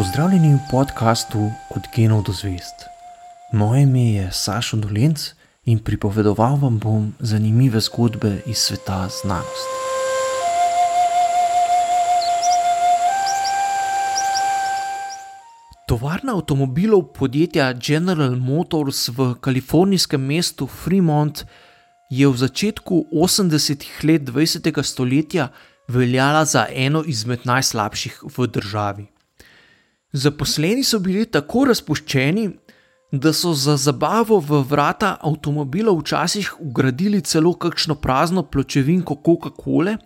Pozdravljeni v podkastu Od genov do zvest. Moje ime je Sašo Dolenc in pripovedoval vam bom zanimive zgodbe iz sveta znanosti. Tovarna avtomobilov podjetja General Motors v kalifornijskem mestu Fremont je v začetku 80-ih let 20. stoletja veljala za eno izmed najslabših v državi. Zaposleni so bili tako razpuščeni, da so za zabavo v vrata avtomobilov včasih ugradili celo kakšno prazno pločevinko Coca-Cola,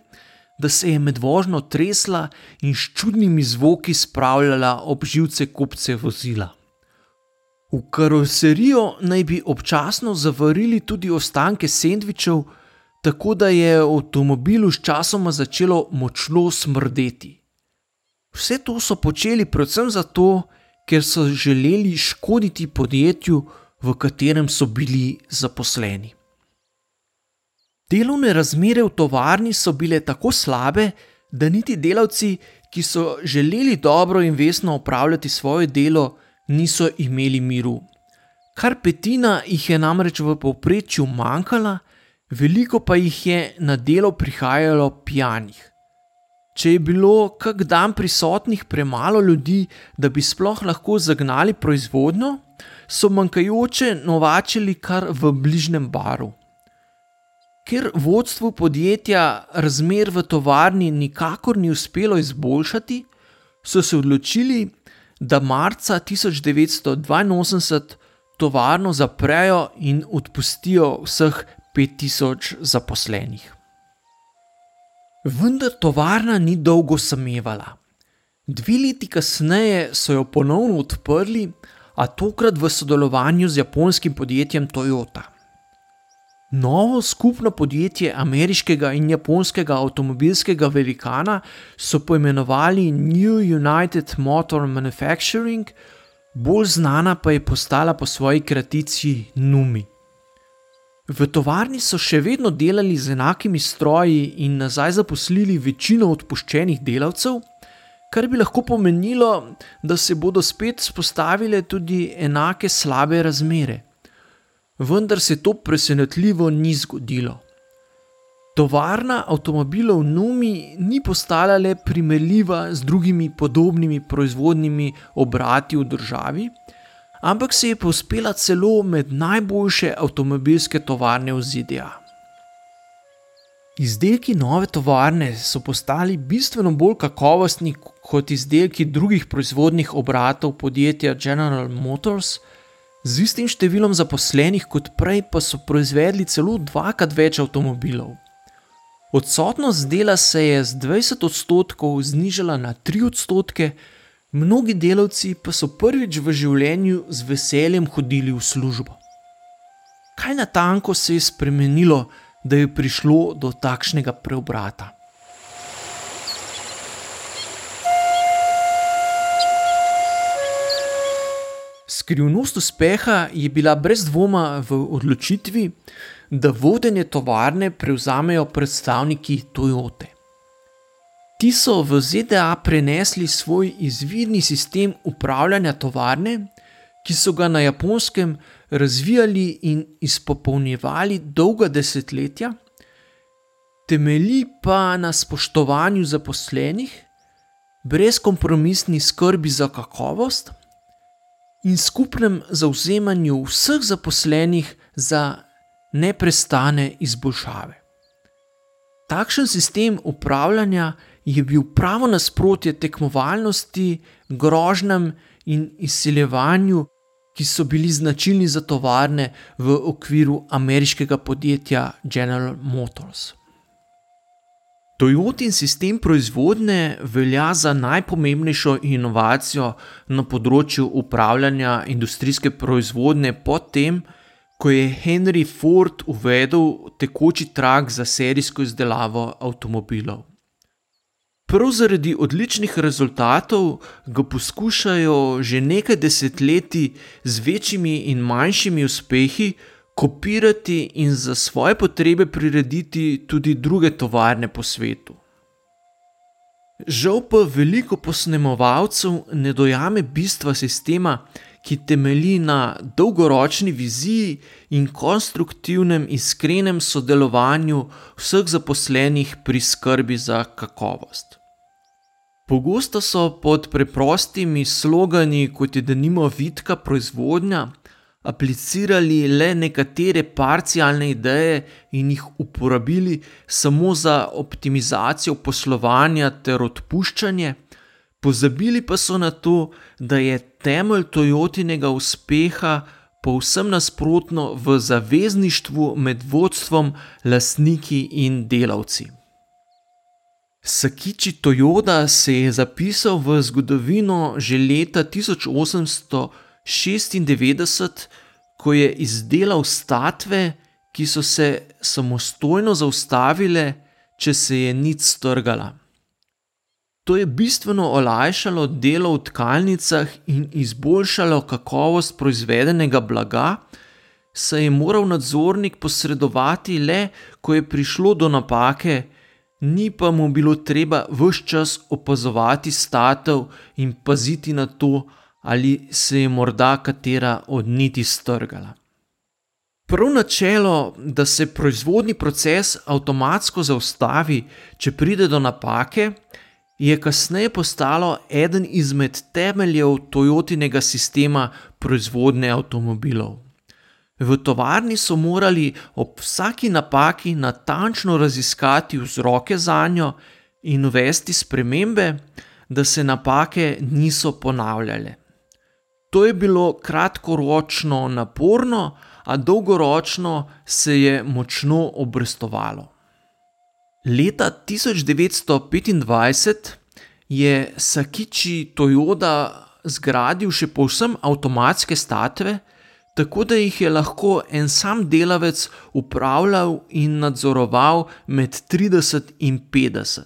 da se je med vožnjo tresla in s čudnimi zvoki spravljala ob živce kupce vozila. V karoserijo naj bi občasno zavarili tudi ostanke sendvičev, tako da je avtomobilu sčasoma začelo močno smrdeti. Vse to so počeli predvsem zato, ker so želeli škoditi podjetju, v katerem so bili zaposleni. Delovne razmere v tovarni so bile tako slabe, da niti delavci, ki so želeli dobro in vestno opravljati svoje delo, niso imeli miru. Kar petina jih je namreč v povprečju manjkala, veliko pa jih je na delo prihajalo pijanih. Če je bilo kak dan prisotnih premalo ljudi, da bi sploh lahko zagnali proizvodnjo, so manjkajoče novačili kar v bližnjem baru. Ker vodstvu podjetja razmer v tovarni nikakor ni uspelo izboljšati, so se odločili, da marca 1982 tovarno zaprejo in odpustijo vseh 5000 zaposlenih. Vendar tovarna ni dolgo samevala. Dve leti kasneje so jo ponovno odprli, a tokrat v sodelovanju z japonskim podjetjem Toyota. Novo skupno podjetje ameriškega in japonskega avtomobilskega velikana so poimenovali New United Motor Manufacturing, bolj znana pa je postala po svoji kratici Numi. V tovarni so še vedno delali z enakimi stroji in nazaj zaposlili večino odpuščenih delavcev, kar bi lahko pomenilo, da se bodo spet spostavile tudi enake slabe razmere. Vendar se to presenetljivo ni zgodilo. Tovarna avtomobilov Numi ni postala le primerljiva z drugimi podobnimi proizvodnimi obrati v državi, ampak se je povzpela celo med najboljše avtomobilske tovarne v ZDA. Izdelki nove tovarne so postali bistveno bolj kakovostni kot izdelki drugih proizvodnih obratov podjetja General Motors, z istim številom zaposlenih kot prej pa so proizvedli celo dvakrat več avtomobilov. Odsotnost dela se je z 20 odstotkov znižala na 3 odstotke, mnogi delavci pa so prvič v življenju z veseljem hodili v službo. Kaj na tanko se je spremenilo, da je prišlo do takšnega preobrata? Skrivnost uspeha je bila brez dvoma v odločitvi, da vodenje tovarne prevzamejo predstavniki Toyote. Ti so v ZDA prenesli svoj izvirni sistem upravljanja tovarne, ki so ga na japonskem razvijali in izpopolnjevali dolga desetletja, temelji pa na spoštovanju zaposlenih, brezkompromisni skrbi za kakovost in skupnem zauzemanju vseh zaposlenih za neprestane izboljšave. Takšen sistem upravljanja je bil pravo nasprotje tekmovalnosti, grožnjam in izsiljevanju, ki so bili značilni za tovarne v okviru ameriškega podjetja General Motors. Toyotin sistem proizvodnje velja za najpomembnejšo inovacijo na področju upravljanja industrijske proizvodnje, potem ko je Henry Ford uvedel tekoči trak za serijsko izdelavo avtomobilov. Prav zaradi odličnih rezultatov ga poskušajo že nekaj desetletij z večjimi in manjšimi uspehi kopirati in za svoje potrebe prirediti tudi druge tovarne po svetu. Žal pa veliko posnemovalcev ne dojame bistva sistema, ki temelji na dolgoročni viziji in konstruktivnem, iskrenem sodelovanju vseh zaposlenih pri skrbi za kakovost. Pogosto so pod preprostimi slogani, kot je denimo vidka proizvodnja, aplicirali le nekatere parcialne ideje in jih uporabili samo za optimizacijo poslovanja ter odpuščanje, pozabili pa so na to, da je temelj Toyotinega uspeha povsem nasprotno v zavezništvu med vodstvom, lastniki in delavci. Sakiči Toyoda se je zapisal v zgodovino že leta 1800. 96, ko je izdelal statve, ki so se samostojno zaustavile, če se je nič strgala. To je bistveno olajšalo delo v tkalnicah in izboljšalo kakovost proizvedenega blaga, saj je moral nadzornik posredovati le, ko je prišlo do napake, ni pa mu bilo treba vse čas opazovati statev in paziti na to, ali se je morda katera od niti strgala. Prav načelo, da se proizvodni proces avtomatsko zaustavi, če pride do napake, je kasneje postalo eden izmed temeljev Toyotinega sistema proizvodnje avtomobilov. V tovarni so morali ob vsaki napaki natančno raziskati vzroke za njo in uvesti spremembe, da se napake niso ponavljale. To je bilo kratkoročno naporno, a dolgoročno se je močno obrestovalo. Leta 1925 je Sakiči Toyoda zgradil še povsem avtomatske statve, tako da jih je lahko en sam delavec upravljal in nadzoroval med 30 in 50.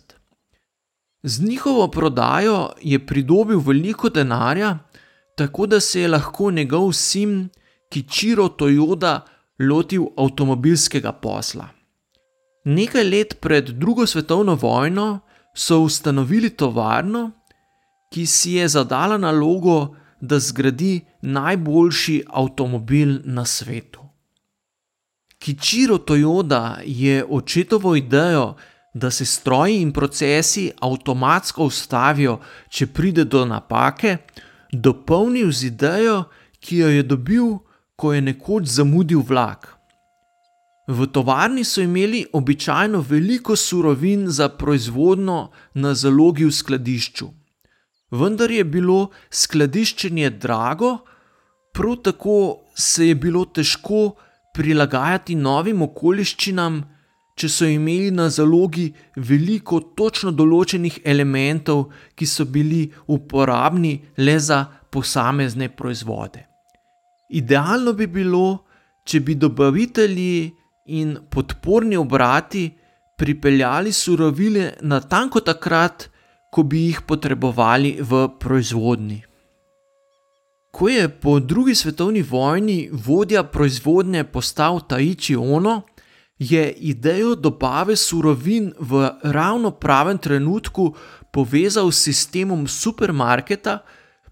Z njihovo prodajo je pridobil veliko denarja, tako da se je lahko njegov sin Kičiro Toyoda lotil avtomobilskega posla. Nekaj let pred drugo svetovno vojno so ustanovili tovarno, ki si je zadala nalogo, da zgradi najboljši avtomobil na svetu. Kičiro Toyoda je očetovo idejo, da se stroji in procesi avtomatsko ustavijo, če pride do napake, dopolnil z idejo, ki jo je dobil, ko je nekoč zamudil vlak. V tovarni so imeli običajno veliko surovin za proizvodno na zalogi v skladišču. Vendar je bilo skladiščenje drago, prav tako se je bilo težko prilagajati novim okoliščinam, če so imeli na zalogi veliko točno določenih elementov, ki so bili uporabni le za posamezne proizvode. Idealno bi bilo, če bi dobavitelji in podporni obrati pripeljali surovine na tanko takrat, ko bi jih potrebovali v proizvodni. Ko je po drugi svetovni vojni vodja proizvodnje postal Taichi Ono, je idejo dobave surovin v ravno pravem trenutku povezal s sistemom supermarketa,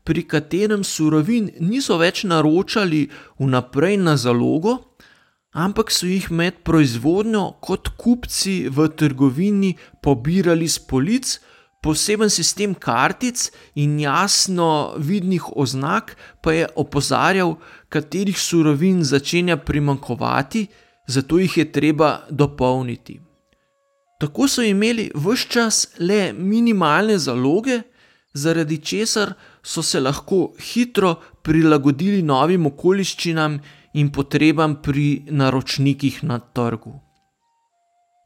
pri katerem surovin niso več naročali vnaprej na zalogo, ampak so jih med proizvodnjo kot kupci v trgovini pobirali z polic. Poseben sistem kartic in jasno vidnih oznak pa je opozarjal, katerih surovin začenja primankovati, zato jih je treba dopolniti. Tako so imeli vse čas le minimalne zaloge, zaradi česar so se lahko hitro prilagodili novim okoliščinam in potrebam pri naročnikih na trgu.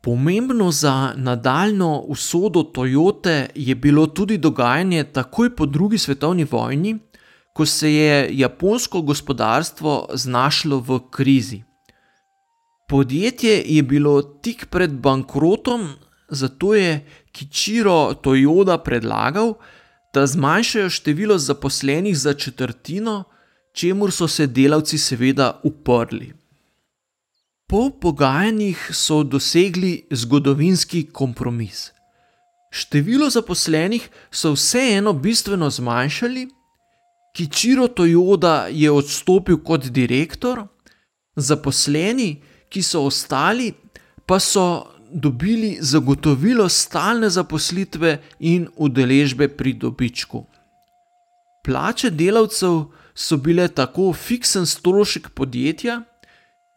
Pomembno za nadaljno usodo Toyote je bilo tudi dogajanje takoj po drugi svetovni vojni, ko se je japonsko gospodarstvo znašlo v krizi. Podjetje je bilo tik pred bankrotom, zato je Kičiro Toyoda predlagal, da zmanjšajo število zaposlenih za četrtino, čemu so se delavci seveda uprli. Po pogajanjih so dosegli zgodovinski kompromis. Število zaposlenih so vseeno bistveno zmanjšali, Kičiro Toyoda je odstopil kot direktor, zaposleni, ki so ostali, pa so dobili zagotovilo stalne zaposlitve in udeležbe pri dobičku. Plače delavcev so bile tako fiksen strošek podjetja,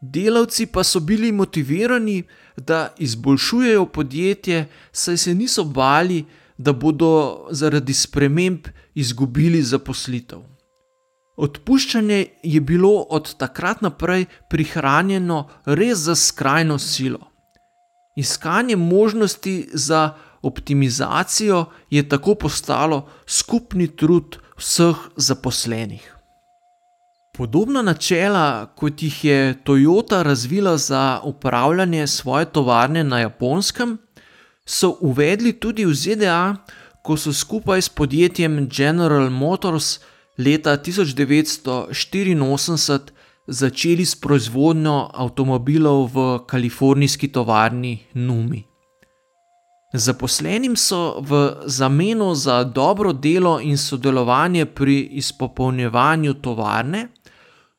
delavci pa so bili motivirani, da izboljšujejo podjetje, saj se niso bali, da bodo zaradi sprememb izgubili zaposlitev. Odpuščanje je bilo od takrat naprej prihranjeno res za skrajno silo. Iskanje možnosti za optimizacijo je tako postalo skupni trud vseh zaposlenih. Podobna načela, kot jih je Toyota razvila za upravljanje svoje tovarne na Japonskem, so uvedli tudi v ZDA, ko so skupaj s podjetjem General Motors leta 1984 začeli s proizvodnjo avtomobilov v kalifornijski tovarni Numi. Zaposlenim so v zameno za dobro delo in sodelovanje pri izpopolnjevanju tovarne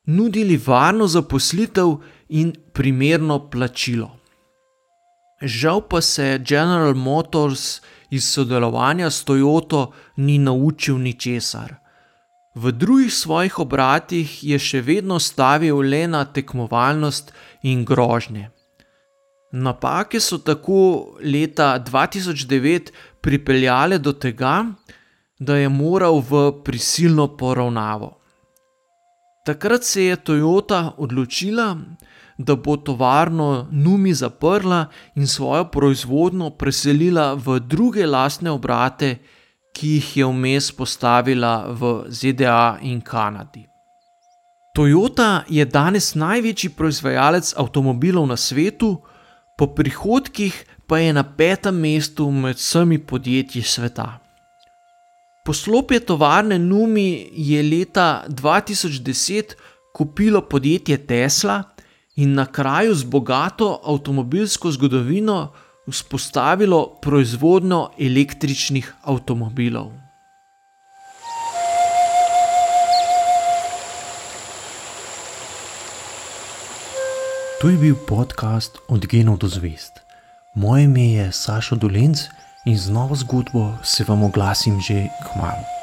nudili varno zaposlitev in primerno plačilo. Žal pa se General Motors iz sodelovanja s Toyoto ni naučil ničesar. V drugih svojih obratih je še vedno stavil le na tekmovalnost in grožnje. Napake so tako leta 2009 pripeljale do tega, da je moral v prisilno poravnavo. Takrat se je Toyota odločila, da bo tovarno Numi zaprla in svojo proizvodnjo preselila v druge lastne obrate, ki jih je vmes postavila v ZDA in Kanadi. Toyota je danes največji proizvajalec avtomobilov na svetu, po prihodkih pa je na petem mestu med vsemi podjetji sveta. Poslopje tovarne Numi je leta 2010 kupilo podjetje Tesla in na kraju z bogato avtomobilsko zgodovino vzpostavilo proizvodnjo električnih avtomobilov. To je bil podcast Od genov do zvest. Moje ime je Sašo Dolenc in z novo zgodbo se vam oglasim že k malu.